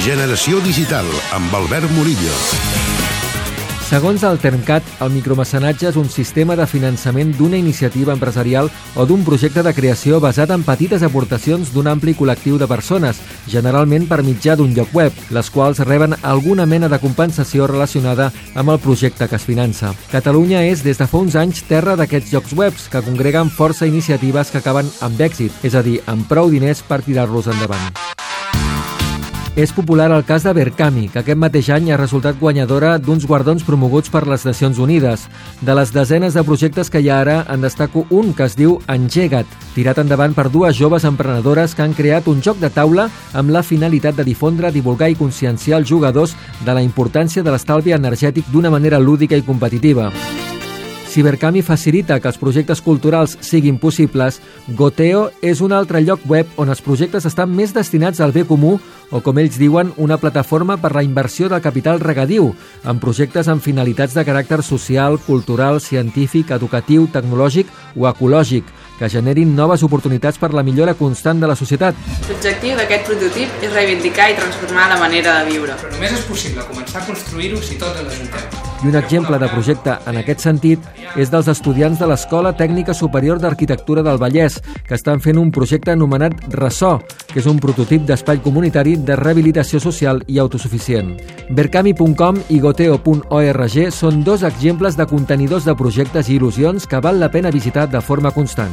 Generació Digital, amb Albert Murillo. Segons el Termcat, el micromecenatge és un sistema de finançament d'una iniciativa empresarial o d'un projecte de creació basat en petites aportacions d'un ampli col·lectiu de persones, generalment per mitjà d'un lloc web, les quals reben alguna mena de compensació relacionada amb el projecte que es finança. Catalunya és, des de fa uns anys, terra d'aquests llocs webs que congreguen força iniciatives que acaben amb èxit, és a dir, amb prou diners per tirar-los endavant. És popular el cas de Berkami, que aquest mateix any ha resultat guanyadora d'uns guardons promoguts per les Nacions Unides. De les desenes de projectes que hi ha ara, en destaco un que es diu Engega't, tirat endavant per dues joves emprenedores que han creat un joc de taula amb la finalitat de difondre, divulgar i conscienciar els jugadors de la importància de l'estalvi energètic d'una manera lúdica i competitiva. Cibercami facilita que els projectes culturals siguin possibles, Goteo és un altre lloc web on els projectes estan més destinats al bé comú o, com ells diuen, una plataforma per la inversió del capital regadiu, amb projectes amb finalitats de caràcter social, cultural, científic, educatiu, tecnològic o ecològic, que generin noves oportunitats per la millora constant de la societat. L'objectiu d'aquest prototip és reivindicar i transformar la manera de viure. Però només és possible començar a construir-ho si tots ens ajuntem. I un exemple de projecte en aquest sentit és dels estudiants de l'Escola Tècnica Superior d'Arquitectura del Vallès, que estan fent un projecte anomenat Ressò, que és un prototip d'espai comunitari de rehabilitació social i autosuficient. Berkami.com i goteo.org són dos exemples de contenidors de projectes i il·lusions que val la pena visitar de forma constant.